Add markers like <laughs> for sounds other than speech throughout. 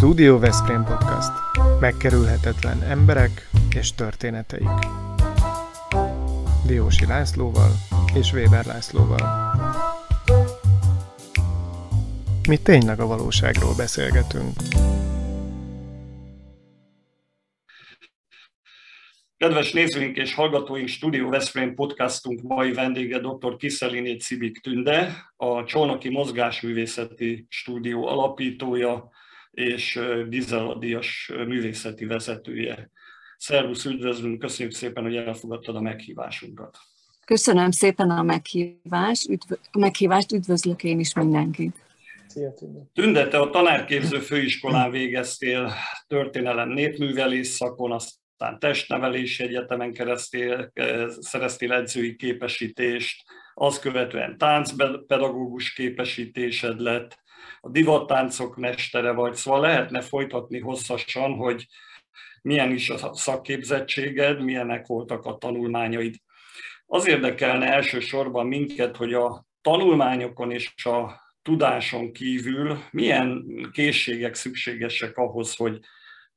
Studio Veszprém Podcast. Megkerülhetetlen emberek és történeteik. Diósi Lászlóval és Weber Lászlóval. Mi tényleg a valóságról beszélgetünk. Kedves nézőink és hallgatóink, Studio Veszprém podcastunk mai vendége dr. Kiszeliné Cibik Tünde, a Csolnoki Mozgásművészeti Stúdió alapítója és Gizeladias művészeti vezetője. Szervusz, üdvözlünk, köszönjük szépen, hogy elfogadtad a meghívásunkat. Köszönöm szépen a meghívást, üdv- a meghívást, üdvözlök én is mindenkit. Szia, Tünde. Tünde, te a tanárképző főiskolán végeztél történelem népművelés szakon, azt aztán testnevelési egyetemen keresztél, eh, szereztél edzői képesítést, azt követően táncpedagógus képesítésed lett, a divattáncok mestere vagy, szóval lehetne folytatni hosszasan, hogy milyen is a szakképzettséged, milyenek voltak a tanulmányaid. Az érdekelne elsősorban minket, hogy a tanulmányokon és a tudáson kívül milyen készségek szükségesek ahhoz, hogy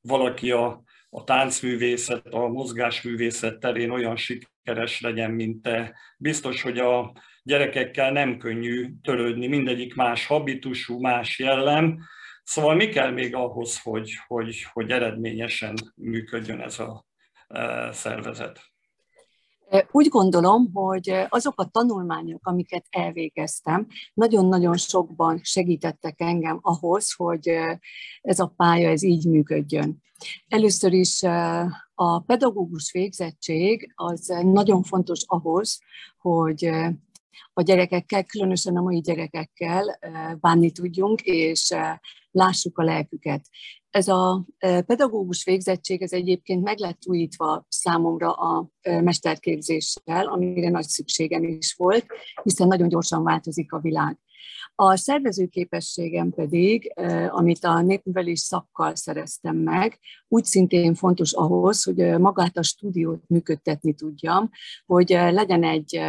valaki a a táncművészet, a mozgásművészet terén olyan sikeres legyen, mint te. Biztos, hogy a gyerekekkel nem könnyű törődni, mindegyik más habitusú, más jellem, Szóval mi kell még ahhoz, hogy, hogy, hogy eredményesen működjön ez a e, szervezet? Úgy gondolom, hogy azok a tanulmányok, amiket elvégeztem, nagyon-nagyon sokban segítettek engem ahhoz, hogy ez a pálya ez így működjön. Először is a pedagógus végzettség az nagyon fontos ahhoz, hogy a gyerekekkel, különösen a mai gyerekekkel bánni tudjunk, és lássuk a lelküket. Ez a pedagógus végzettség ez egyébként meg lett újítva számomra a mesterképzéssel, amire nagy szükségem is volt, hiszen nagyon gyorsan változik a világ. A szervezőképességem pedig, amit a népművelés szakkal szereztem meg, úgy szintén fontos ahhoz, hogy magát a stúdiót működtetni tudjam, hogy legyen egy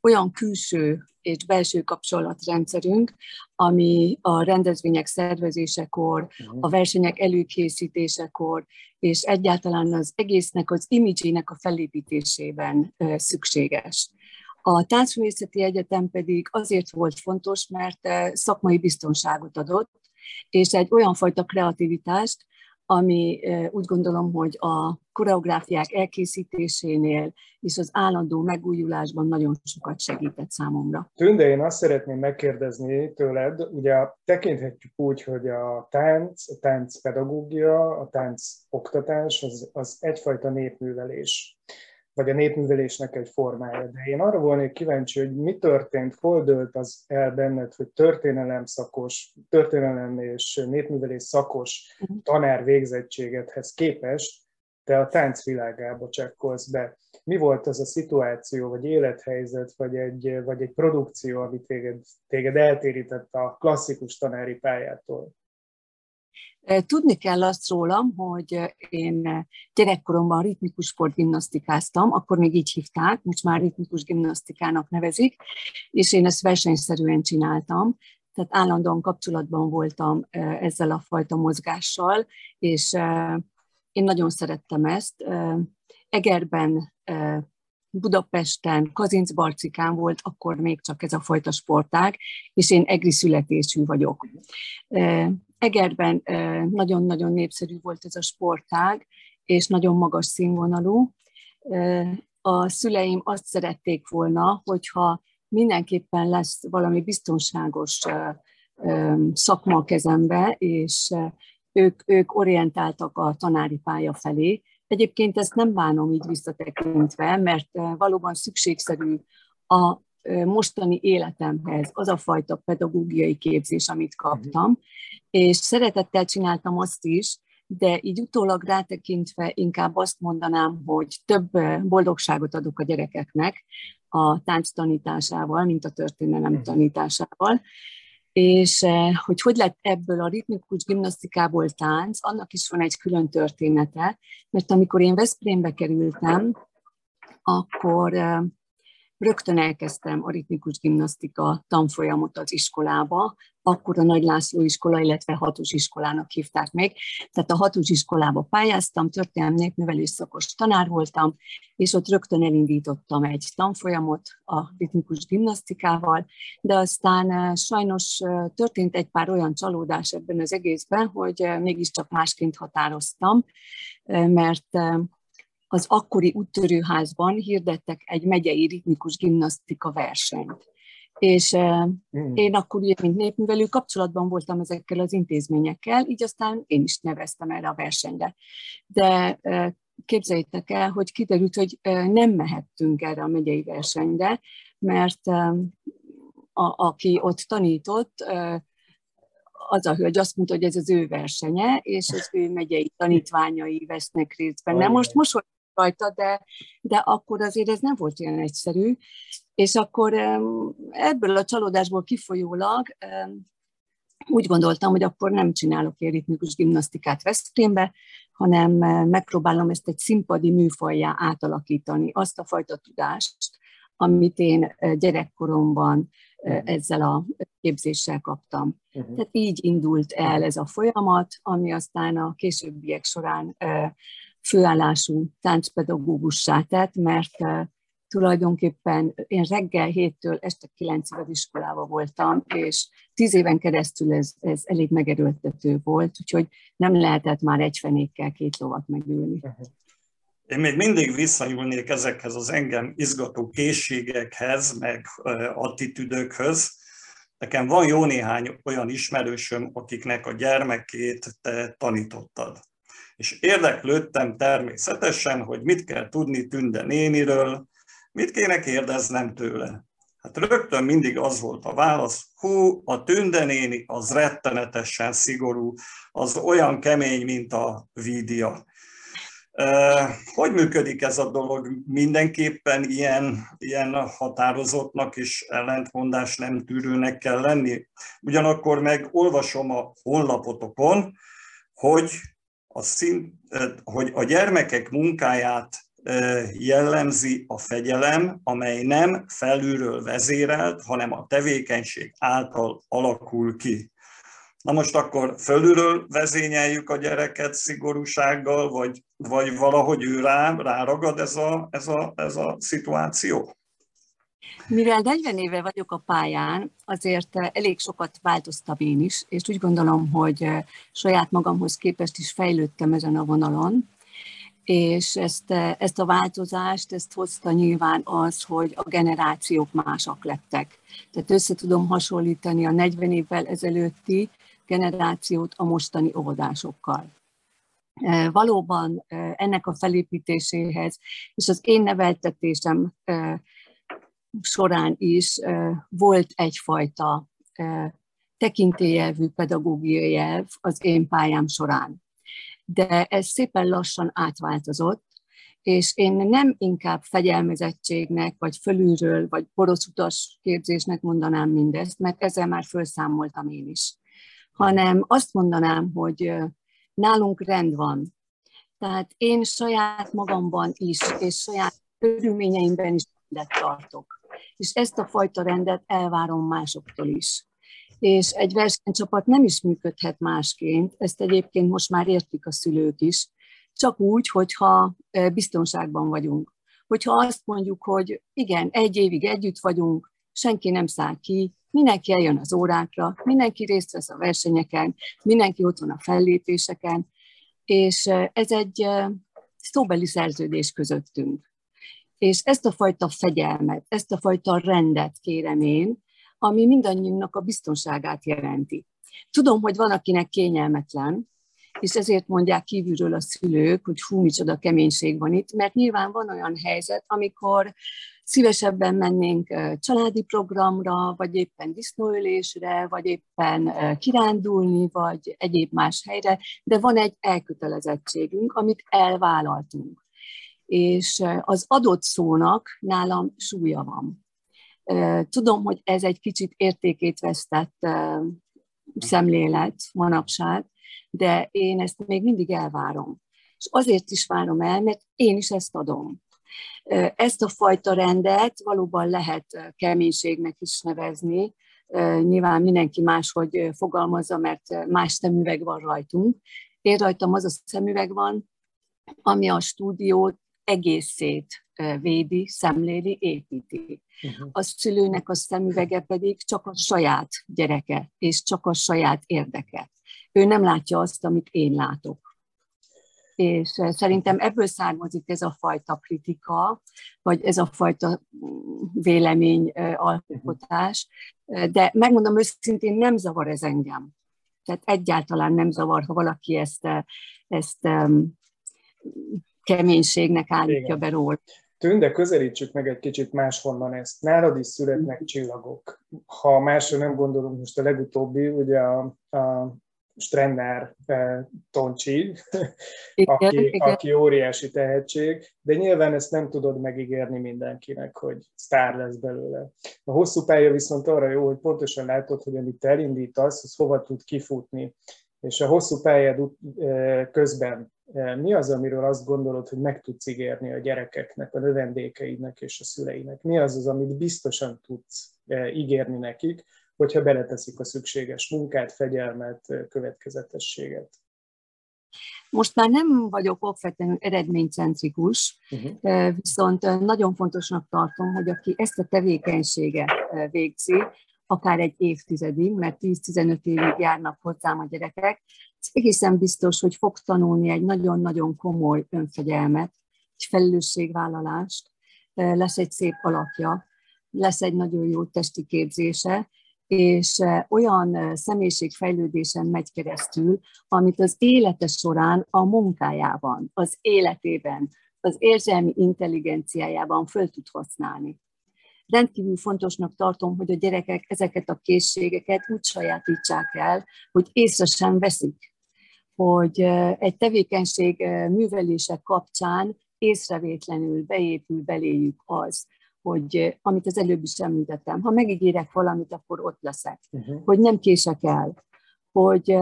olyan külső és belső kapcsolatrendszerünk, ami a rendezvények szervezésekor, mhm. a versenyek előkészítésekor, és egyáltalán az egésznek az imidzsének a felépítésében szükséges. A Táncművészeti Egyetem pedig azért volt fontos, mert szakmai biztonságot adott, és egy olyan fajta kreativitást, ami úgy gondolom, hogy a koreográfiák elkészítésénél és az állandó megújulásban nagyon sokat segített számomra. Tünde, én azt szeretném megkérdezni tőled, ugye tekinthetjük úgy, hogy a tánc, a tánc pedagógia, a tánc oktatás az, az egyfajta népművelés vagy a népművelésnek egy formája. De én arra volnék kíváncsi, hogy mi történt, hol dőlt az el benned, hogy történelem szakos, történelem és népművelés szakos mhm. tanár végzettségedhez képest te a táncvilágába csekkolsz be. Mi volt az a szituáció, vagy élethelyzet, vagy egy, vagy egy produkció, ami téged, téged eltérített a klasszikus tanári pályától? Tudni kell azt rólam, hogy én gyerekkoromban ritmikus sportgimnasztikáztam, akkor még így hívták, most már ritmikus gimnasztikának nevezik, és én ezt versenyszerűen csináltam, tehát állandóan kapcsolatban voltam ezzel a fajta mozgással, és én nagyon szerettem ezt. Egerben Budapesten, Kazincbarcikán volt akkor még csak ez a fajta sportág, és én egri születésű vagyok. Egerben nagyon-nagyon népszerű volt ez a sportág, és nagyon magas színvonalú. A szüleim azt szerették volna, hogyha mindenképpen lesz valami biztonságos szakma a kezembe, és ők, ők orientáltak a tanári pálya felé. Egyébként ezt nem bánom így visszatekintve, mert valóban szükségszerű a mostani életemhez az a fajta pedagógiai képzés, amit kaptam, és szeretettel csináltam azt is, de így utólag rátekintve inkább azt mondanám, hogy több boldogságot adok a gyerekeknek a tánc tanításával, mint a történelem mhm. tanításával. És hogy hogy lett ebből a ritmikus gimnasztikából tánc, annak is van egy külön története, mert amikor én Veszprémbe kerültem, akkor rögtön elkezdtem a ritmikus gimnasztika tanfolyamot az iskolába, akkor a Nagy László iskola, illetve hatos iskolának hívták még. Tehát a hatos iskolába pályáztam, történelmi népművelés szakos tanár voltam, és ott rögtön elindítottam egy tanfolyamot a ritmikus gimnasztikával, de aztán eh, sajnos eh, történt egy pár olyan csalódás ebben az egészben, hogy eh, mégiscsak másként határoztam, mert az akkori úttörőházban hirdettek egy megyei ritmikus gimnasztika versenyt. És mm. én akkor mint népművelő kapcsolatban voltam ezekkel az intézményekkel, így aztán én is neveztem erre a versenyre. De képzeljétek el, hogy kiderült, hogy nem mehettünk erre a megyei versenyre, mert a, aki ott tanított, az a hölgy azt mondta, hogy ez az ő versenye, és az ő megyei tanítványai vesznek részt benne. Most most rajta, de, de akkor azért ez nem volt olyan egyszerű. És akkor ebből a csalódásból kifolyólag úgy gondoltam, hogy akkor nem csinálok ilyen ritmikus gimnasztikát Veszprémbe, hanem megpróbálom ezt egy színpadi műfajjá átalakítani, azt a fajta tudást, amit én gyerekkoromban ezzel a képzéssel kaptam. Uh-huh. Tehát így indult el ez a folyamat, ami aztán a későbbiek során főállású táncpedagógussá tett, mert tulajdonképpen én reggel héttől este kilencig az iskolában voltam, és tíz éven keresztül ez, ez elég megerőltető volt, úgyhogy nem lehetett már egy fenékkel két lovat megülni. Én még mindig visszanyúlnék ezekhez az engem izgató készségekhez, meg attitűdökhöz. Nekem van jó néhány olyan ismerősöm, akiknek a gyermekét te tanítottad és érdeklődtem természetesen, hogy mit kell tudni Tünde néniről, mit kéne kérdeznem tőle. Hát rögtön mindig az volt a válasz, hú, a Tünde néni az rettenetesen szigorú, az olyan kemény, mint a vídia. Hogy működik ez a dolog? Mindenképpen ilyen, ilyen határozottnak és ellentmondás nem tűrőnek kell lenni. Ugyanakkor meg olvasom a honlapotokon, hogy a szín, hogy a gyermekek munkáját jellemzi a fegyelem, amely nem felülről vezérelt, hanem a tevékenység által alakul ki. Na most akkor fölülről vezényeljük a gyereket szigorúsággal, vagy, vagy valahogy ő rá, ráragad ez a, ez, a, ez a szituáció? Mivel 40 éve vagyok a pályán, azért eh, elég sokat változtam én is, és úgy gondolom, hogy eh, saját magamhoz képest is fejlődtem ezen a vonalon, és ezt, eh, ezt a változást, ezt hozta nyilván az, hogy a generációk másak lettek. Tehát össze tudom hasonlítani a 40 évvel ezelőtti generációt a mostani óvodásokkal. Valóban ennek a felépítéséhez, és az én neveltetésem során is volt egyfajta tekintélyelvű pedagógiai elv az én pályám során. De ez szépen lassan átváltozott, és én nem inkább fegyelmezettségnek, vagy fölülről, vagy porocutas képzésnek mondanám mindezt, mert ezzel már felszámoltam én is, hanem azt mondanám, hogy nálunk rend van. Tehát én saját magamban is, és saját körülményeimben is rendet tartok és ezt a fajta rendet elvárom másoktól is. És egy versenycsapat nem is működhet másként, ezt egyébként most már értik a szülők is, csak úgy, hogyha biztonságban vagyunk. Hogyha azt mondjuk, hogy igen, egy évig együtt vagyunk, senki nem száll ki, mindenki eljön az órákra, mindenki részt vesz a versenyeken, mindenki ott van a fellépéseken, és ez egy szóbeli szerződés közöttünk. És ezt a fajta fegyelmet, ezt a fajta rendet kérem én, ami mindannyiunknak a biztonságát jelenti. Tudom, hogy van, akinek kényelmetlen, és ezért mondják kívülről a szülők, hogy hú, micsoda keménység van itt, mert nyilván van olyan helyzet, amikor szívesebben mennénk családi programra, vagy éppen disznóölésre, vagy éppen kirándulni, vagy egyéb más helyre, de van egy elkötelezettségünk, amit elvállaltunk és az adott szónak nálam súlya van. Tudom, hogy ez egy kicsit értékét vesztett szemlélet manapság, de én ezt még mindig elvárom. És azért is várom el, mert én is ezt adom. Ezt a fajta rendet valóban lehet keménységnek is nevezni, nyilván mindenki máshogy fogalmazza, mert más szemüveg van rajtunk. Én rajtam az a szemüveg van, ami a stúdiót egészét védi, szemléli, építi. Uh-huh. A szülőnek a szemüvege pedig csak a saját gyereke, és csak a saját érdeke. Ő nem látja azt, amit én látok. És szerintem ebből származik ez a fajta kritika, vagy ez a fajta mm, vélemény alkotás. De megmondom őszintén, nem zavar ez engem. Tehát egyáltalán nem zavar, ha valaki ezt, ezt keménységnek állítja be róla. Tünde, közelítsük meg egy kicsit máshonnan ezt. Nálad is születnek csillagok. Ha másra nem gondolunk, most a legutóbbi, ugye a, a Strenner eh, Toncsi, igen, aki, igen. aki óriási tehetség, de nyilván ezt nem tudod megígérni mindenkinek, hogy sztár lesz belőle. A hosszú pálya viszont arra jó, hogy pontosan látod, hogy amit te elindítasz, az hova tud kifutni. És a hosszú pályád eh, közben mi az, amiről azt gondolod, hogy meg tudsz ígérni a gyerekeknek, a növendékeidnek és a szüleinek? Mi az az, amit biztosan tudsz ígérni nekik, hogyha beleteszik a szükséges munkát, fegyelmet, következetességet? Most már nem vagyok okvetlenül eredménycentrikus, uh-huh. viszont nagyon fontosnak tartom, hogy aki ezt a tevékenységet végzi, akár egy évtizedig, mert 10-15 évig járnak hozzám a gyerekek, egészen biztos, hogy fog tanulni egy nagyon-nagyon komoly önfegyelmet, egy felelősségvállalást, lesz egy szép alakja, lesz egy nagyon jó testi képzése, és olyan személyiségfejlődésen megy keresztül, amit az élete során a munkájában, az életében, az érzelmi intelligenciájában föl tud használni rendkívül fontosnak tartom, hogy a gyerekek ezeket a készségeket úgy sajátítsák el, hogy észre sem veszik, hogy egy tevékenység művelése kapcsán észrevétlenül beépül beléjük az, hogy amit az előbb is említettem, ha megígérek valamit, akkor ott leszek, uh-huh. hogy nem kések el, hogy,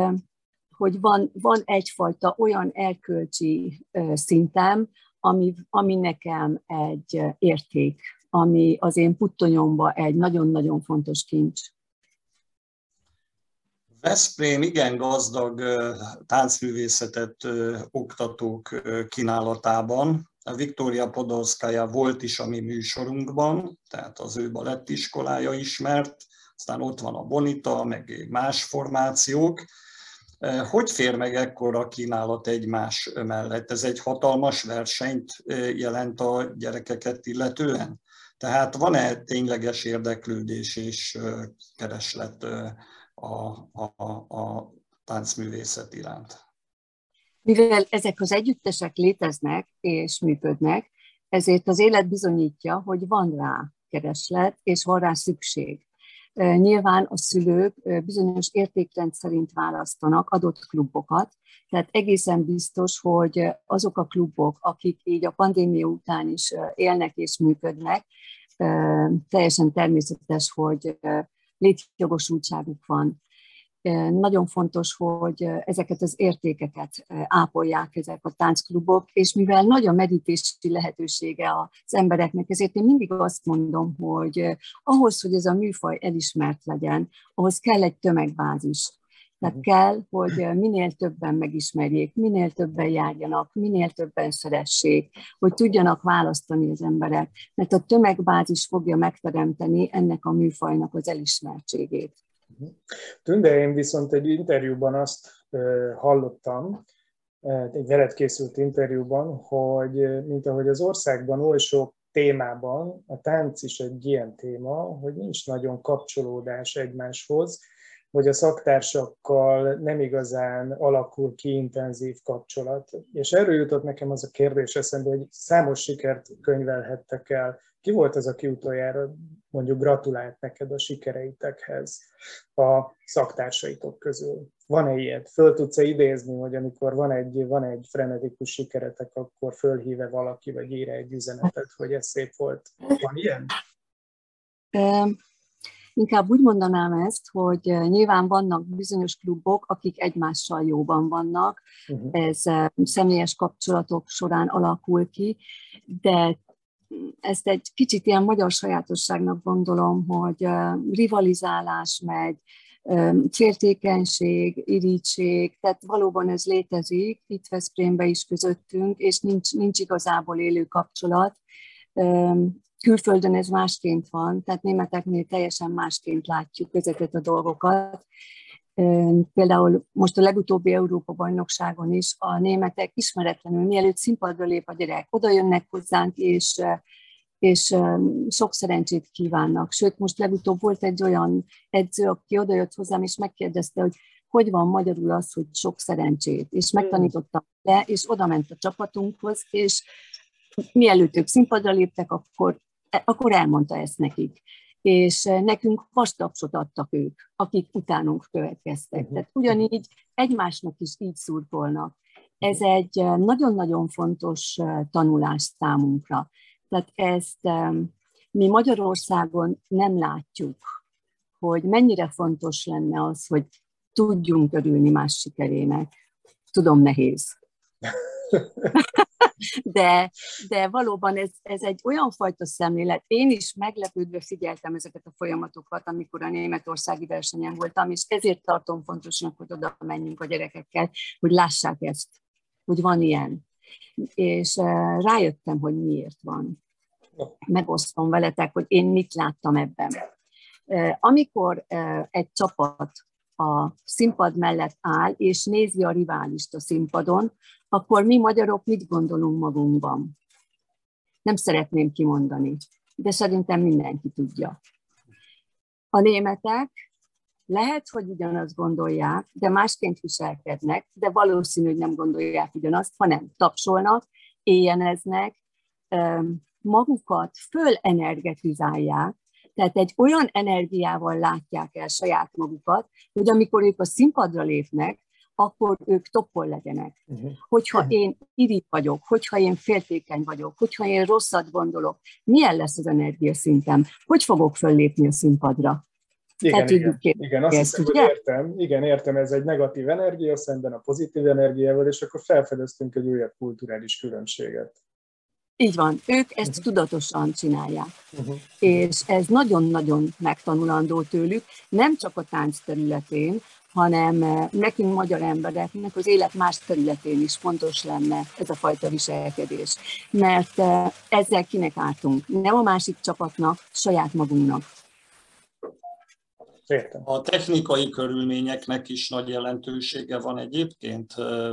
hogy van, van egyfajta olyan erkölcsi szintem, ami, ami nekem egy érték, ami az én puttonyomba egy nagyon-nagyon fontos kincs. Veszprém igen gazdag táncművészetet oktatók kínálatában. A Viktória Podolszkája volt is a mi műsorunkban, tehát az ő balettiskolája ismert, aztán ott van a Bonita, meg más formációk. Hogy fér meg ekkora kínálat egymás mellett? Ez egy hatalmas versenyt jelent a gyerekeket illetően? Tehát van-e tényleges érdeklődés és kereslet a, a, a táncművészet iránt? Mivel ezek az együttesek léteznek és működnek, ezért az élet bizonyítja, hogy van rá kereslet, és van rá szükség. Nyilván a szülők bizonyos értékrend szerint választanak adott klubokat, tehát egészen biztos, hogy azok a klubok, akik így a pandémia után is élnek és működnek, teljesen természetes, hogy létjogosultságuk van. Nagyon fontos, hogy ezeket az értékeket ápolják ezek a táncklubok, és mivel nagy a medítési lehetősége az embereknek, ezért én mindig azt mondom, hogy ahhoz, hogy ez a műfaj elismert legyen, ahhoz kell egy tömegbázis. Tehát mhm. kell, hogy minél többen megismerjék, minél többen járjanak, minél többen szeressék, hogy tudjanak választani az emberek, mert a tömegbázis fogja megteremteni ennek a műfajnak az elismertségét. Tünde, én viszont egy interjúban azt hallottam, egy veled készült interjúban, hogy mint ahogy az országban oly sok témában, a tánc is egy ilyen téma, hogy nincs nagyon kapcsolódás egymáshoz, hogy a szaktársakkal nem igazán alakul ki intenzív kapcsolat. És erről jutott nekem az a kérdés eszembe, hogy számos sikert könyvelhettek el. Ki volt az, aki utoljára mondjuk gratulált neked a sikereitekhez a szaktársaitok közül? Van-e ilyet? Föl tudsz-e idézni, hogy amikor van egy, van egy frenetikus sikeretek, akkor fölhíve valaki, vagy ír egy üzenetet, hogy ez szép volt? Van ilyen? Inkább úgy mondanám ezt, hogy nyilván vannak bizonyos klubok, akik egymással jóban vannak, uh-huh. ez személyes kapcsolatok során alakul ki, de ezt egy kicsit ilyen magyar sajátosságnak gondolom, hogy rivalizálás megy, féltékenység, irítség, tehát valóban ez létezik itt Veszprémbe is közöttünk, és nincs, nincs igazából élő kapcsolat. Külföldön ez másként van, tehát németeknél teljesen másként látjuk ezeket a dolgokat. Például most a legutóbbi Európa-bajnokságon is a németek ismeretlenül, mielőtt színpadra lép a gyerek, oda jönnek hozzánk, és és sok szerencsét kívánnak. Sőt, most legutóbb volt egy olyan edző, aki odajött hozzám, és megkérdezte, hogy hogy van magyarul az, hogy sok szerencsét, és hmm. megtanítottam le, és oda ment a csapatunkhoz, és mielőtt ők színpadra léptek, akkor, akkor elmondta ezt nekik. És nekünk vastapsot adtak ők, akik utánunk következtek. Tehát ugyanígy egymásnak is így szurkolnak. Ez egy nagyon-nagyon fontos tanulás számunkra. Tehát ezt mi Magyarországon nem látjuk, hogy mennyire fontos lenne az, hogy tudjunk örülni más sikerének. Tudom, nehéz. <laughs> De, de valóban ez, ez egy olyan fajta szemlélet. Én is meglepődve figyeltem ezeket a folyamatokat, amikor a németországi versenyen voltam, és ezért tartom fontosnak, hogy oda menjünk a gyerekekkel, hogy lássák ezt, hogy van ilyen. És eh, rájöttem, hogy miért van megosztom veletek, hogy én mit láttam ebben. Amikor egy csapat a színpad mellett áll, és nézi a riválist a színpadon, akkor mi magyarok mit gondolunk magunkban? Nem szeretném kimondani, de szerintem mindenki tudja. A németek lehet, hogy ugyanazt gondolják, de másként viselkednek, de valószínű, hogy nem gondolják ugyanazt, hanem tapsolnak, éjjeneznek, magukat fölenergetizálják, tehát egy olyan energiával látják el saját magukat, hogy amikor ők a színpadra lépnek, akkor ők toppol legyenek. Uh-huh. Hogyha én irigy vagyok, hogyha én féltékeny vagyok, hogyha én rosszat gondolok, milyen lesz az energiaszintem? Hogy fogok föllépni a színpadra? Igen, igen, igen, azt hiszem, hogy értem, igen, értem, ez egy negatív energia szemben a pozitív energiával, és akkor felfedeztünk egy újabb kulturális különbséget. Így van, ők ezt uh-huh. tudatosan csinálják. Uh-huh. És ez nagyon-nagyon megtanulandó tőlük, nem csak a tánc területén, hanem eh, nekünk magyar embereknek az élet más területén is fontos lenne ez a fajta viselkedés. Mert eh, ezzel kinek ártunk? Nem a másik csapatnak, saját magunknak. Értem. A technikai körülményeknek is nagy jelentősége van egyébként. Eh,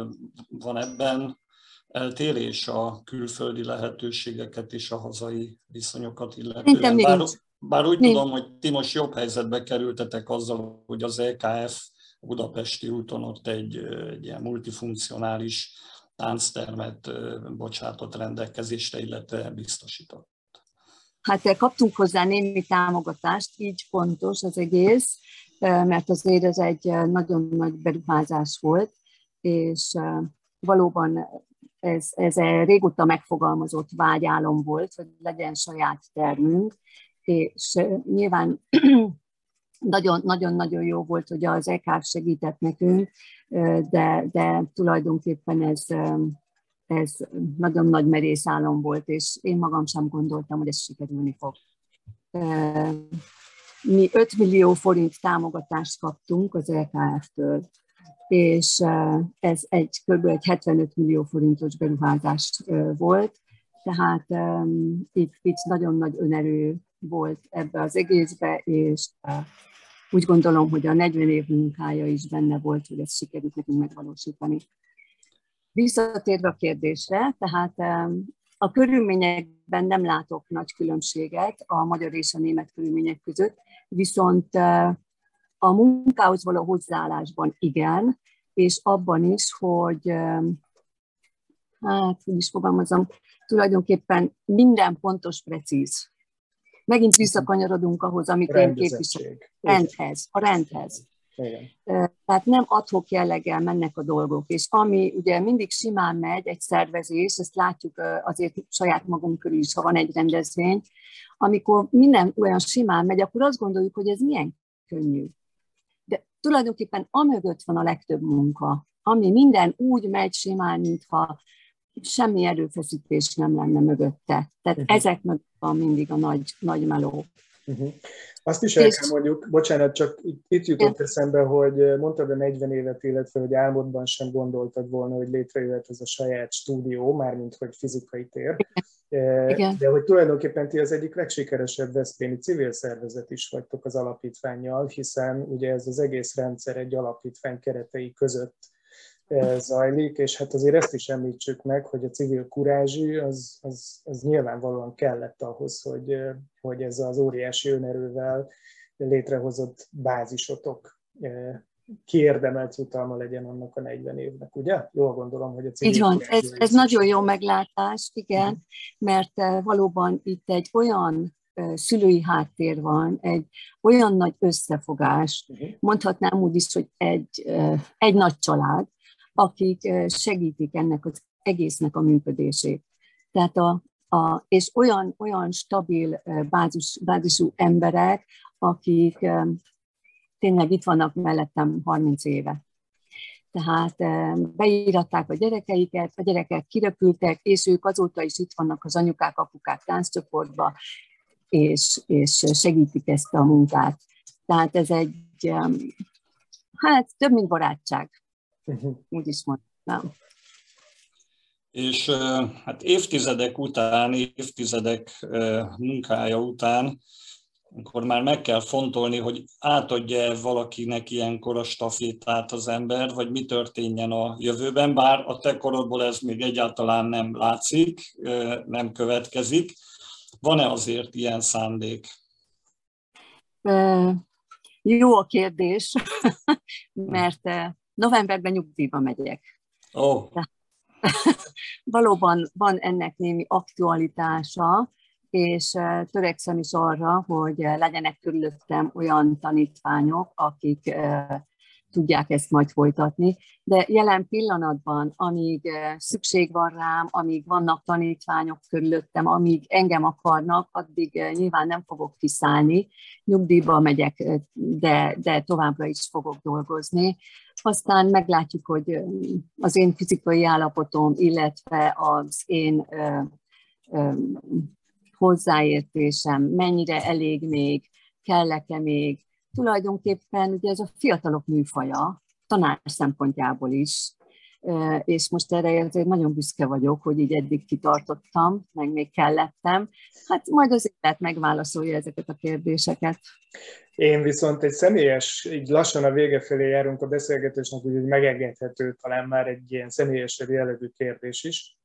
van ebben eltérés a külföldi lehetőségeket és a hazai viszonyokat illetően. Bár, bár úgy nincs. tudom, hogy ti most jobb helyzetbe kerültetek azzal, hogy az EKF Budapesti úton ott egy, egy ilyen multifunkcionális tánctermet bocsátott rendelkezésre, illetve biztosított. Hát kaptunk hozzá némi támogatást, így fontos az egész, mert azért ez egy nagyon nagy beruházás volt, és valóban ez, ez régóta megfogalmazott vágyálom volt, hogy legyen saját termünk, és nyilván nagyon-nagyon jó volt, hogy az EKF segített nekünk, de, de tulajdonképpen ez, ez nagyon nagy merész álom volt, és én magam sem gondoltam, hogy ez sikerülni fog. Mi 5 millió forint támogatást kaptunk az EKF-től, és ez egy kb. egy 75 millió forintos beruházást volt, tehát itt, itt nagyon nagy önerő volt ebbe az egészbe, és úgy gondolom, hogy a 40 év munkája is benne volt, hogy ezt sikerült nekünk megvalósítani. Visszatérve a kérdésre, tehát a körülményekben nem látok nagy különbséget a magyar és a német körülmények között, viszont a munkához való hozzáállásban igen, és abban is, hogy hát, hogy is fogalmazom, tulajdonképpen minden pontos, precíz. Megint visszakanyarodunk ahhoz, amit én képviselek. Rendhez, a rendhez. Igen. Tehát nem adhok jelleggel mennek a dolgok, és ami ugye mindig simán megy egy szervezés, ezt látjuk azért saját magunk körül is, ha van egy rendezvény, amikor minden olyan simán megy, akkor azt gondoljuk, hogy ez milyen könnyű tulajdonképpen amögött van a legtöbb munka, ami minden úgy megy simán, mintha semmi erőfeszítés nem lenne mögötte. Tehát uh-huh. ezek mögött van mindig a nagy, nagy meló. Uh-huh. Azt is el kell mondjuk, bocsánat, csak itt jutott Igen. eszembe, hogy mondtad a 40 évet, illetve hogy álmodban sem gondoltad volna, hogy létrejöhet ez a saját stúdió, mármint hogy fizikai tér. Igen. De hogy tulajdonképpen ti az egyik legsikeresebb veszprémi civil szervezet is vagytok az alapítványjal, hiszen ugye ez az egész rendszer egy alapítvány keretei között zajlik, és hát azért ezt is említsük meg, hogy a civil kurázsi az, az, az nyilvánvalóan kellett ahhoz, hogy, hogy ez az óriási önerővel létrehozott bázisotok kiérdemelt jutalma legyen annak a 40 évnek, ugye? Jól gondolom, hogy a civil Így van, ez, ez nagyon jó meglátás, igen, mert valóban itt egy olyan szülői háttér van, egy olyan nagy összefogás, uh-huh. mondhatnám úgy is, hogy egy, egy nagy család, akik segítik ennek az egésznek a működését. Tehát a, a, és olyan, olyan stabil bázis, bázisú emberek, akik tényleg itt vannak mellettem 30 éve. Tehát beíratták a gyerekeiket, a gyerekek kiröpültek, és ők azóta is itt vannak az anyukák, apukák tánccsoportba, és, és segítik ezt a munkát. Tehát ez egy, hát több, mint barátság. Uh-huh. Úgy is mondtam. És hát évtizedek után, évtizedek munkája után, akkor már meg kell fontolni, hogy átadja valakinek ilyenkor a stafétát az ember, vagy mi történjen a jövőben, bár a te korodból ez még egyáltalán nem látszik, nem következik. Van-e azért ilyen szándék? Jó a kérdés, <laughs> mert Novemberben nyugdíjba megyek. Oh. <laughs> Valóban van ennek némi aktualitása, és törekszem is arra, hogy legyenek körülöttem olyan tanítványok, akik tudják ezt majd folytatni. De jelen pillanatban, amíg szükség van rám, amíg vannak tanítványok körülöttem, amíg engem akarnak, addig nyilván nem fogok kiszállni. Nyugdíjba megyek, de, de továbbra is fogok dolgozni. Aztán meglátjuk, hogy az én fizikai állapotom, illetve az én ö, ö, hozzáértésem mennyire elég még, kellek-e még. Tulajdonképpen ugye ez a fiatalok műfaja, tanár szempontjából is, és most erre azért nagyon büszke vagyok, hogy így eddig kitartottam, meg még kellettem. Hát majd az élet megválaszolja ezeket a kérdéseket. Én viszont egy személyes, így lassan a vége felé járunk a beszélgetésnek, úgyhogy megengedhető talán már egy ilyen személyesebb jellegű kérdés is.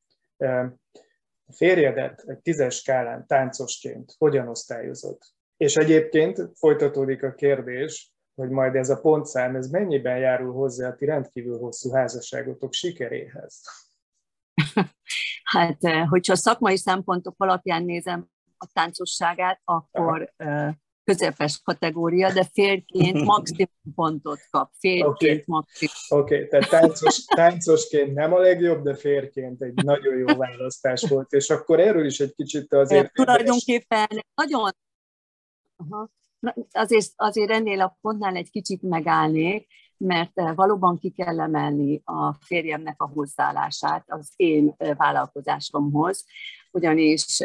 A férjedet egy tízes skálán táncosként hogyan osztályozod? És egyébként folytatódik a kérdés, hogy majd ez a pontszám, ez mennyiben járul hozzá a ti rendkívül hosszú házasságotok sikeréhez? <laughs> Hát, hogyha szakmai szempontok alapján nézem a táncosságát, akkor Aha közepes kategória, de férként <laughs> maximum pontot kap. Férként okay. maximum. Oké, okay. tehát táncos, <laughs> táncosként nem a legjobb, de férként egy nagyon jó választás volt, és akkor erről is egy kicsit azért... Tulajdonképpen nagyon... Aha. Azért, azért ennél a pontnál egy kicsit megállnék, mert valóban ki kell emelni a férjemnek a hozzáállását az én vállalkozásomhoz, ugyanis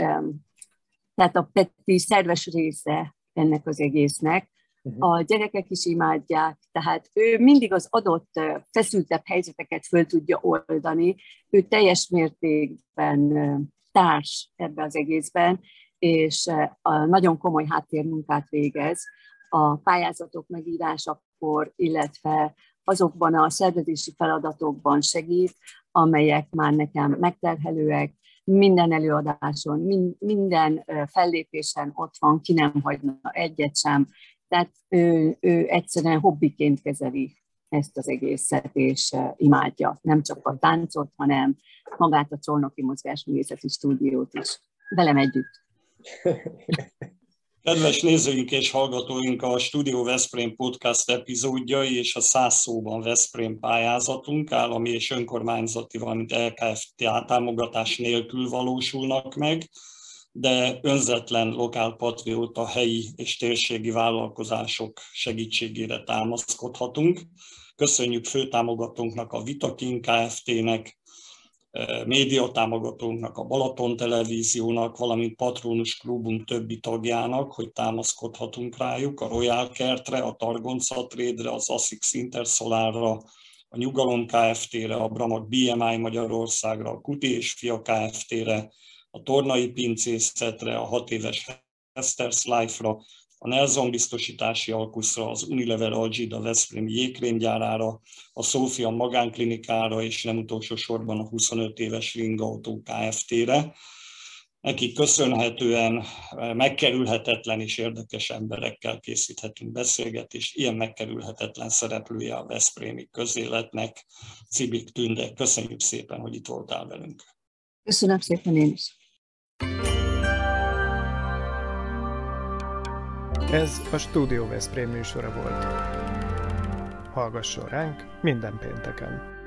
tehát a Peti szerves része ennek az egésznek. Uh-huh. A gyerekek is imádják, tehát ő mindig az adott feszültebb helyzeteket föl tudja oldani, ő teljes mértékben társ ebbe az egészben, és a nagyon komoly háttérmunkát végez a pályázatok megírásakor, illetve azokban a szervezési feladatokban segít, amelyek már nekem megterhelőek, minden előadáson, minden fellépésen ott van, ki nem hagyna egyet sem. Tehát ő, ő egyszerűen hobbiként kezeli ezt az egészet, és imádja nem csak a táncot, hanem magát a Csolnoki Mozgásművészeti Stúdiót is. Velem együtt. <laughs> Kedves nézőink és hallgatóink, a Studio Veszprém podcast epizódjai és a száz szóban Veszprém pályázatunk állami és önkormányzati, valamint LKFT támogatás nélkül valósulnak meg, de önzetlen lokálpatrióta helyi és térségi vállalkozások segítségére támaszkodhatunk. Köszönjük főtámogatónknak, a Vitakin Kft-nek, médiatámogatónknak, a Balaton Televíziónak, valamint Patronus Klubunk többi tagjának, hogy támaszkodhatunk rájuk, a Royal Kertre, a Targonca Trade-re, az ASICS Intersolarra, a Nyugalom Kft-re, a Bramag BMI Magyarországra, a Kuti és Fia Kft-re, a Tornai Pincészetre, a hat éves Hester's Life-ra, a Nelson biztosítási alkuszra, az Unilever Algida Veszprém jégkrémgyárára, a Szófia magánklinikára, és nem utolsó sorban a 25 éves Ringautó Kft-re. Nekik köszönhetően megkerülhetetlen és érdekes emberekkel készíthetünk beszélgetést. Ilyen megkerülhetetlen szereplője a Veszprémi közéletnek, Cibik Tünde. Köszönjük szépen, hogy itt voltál velünk. Köszönöm szépen én is. Ez a Studio Veszprém műsora volt. Hallgasson ránk minden pénteken!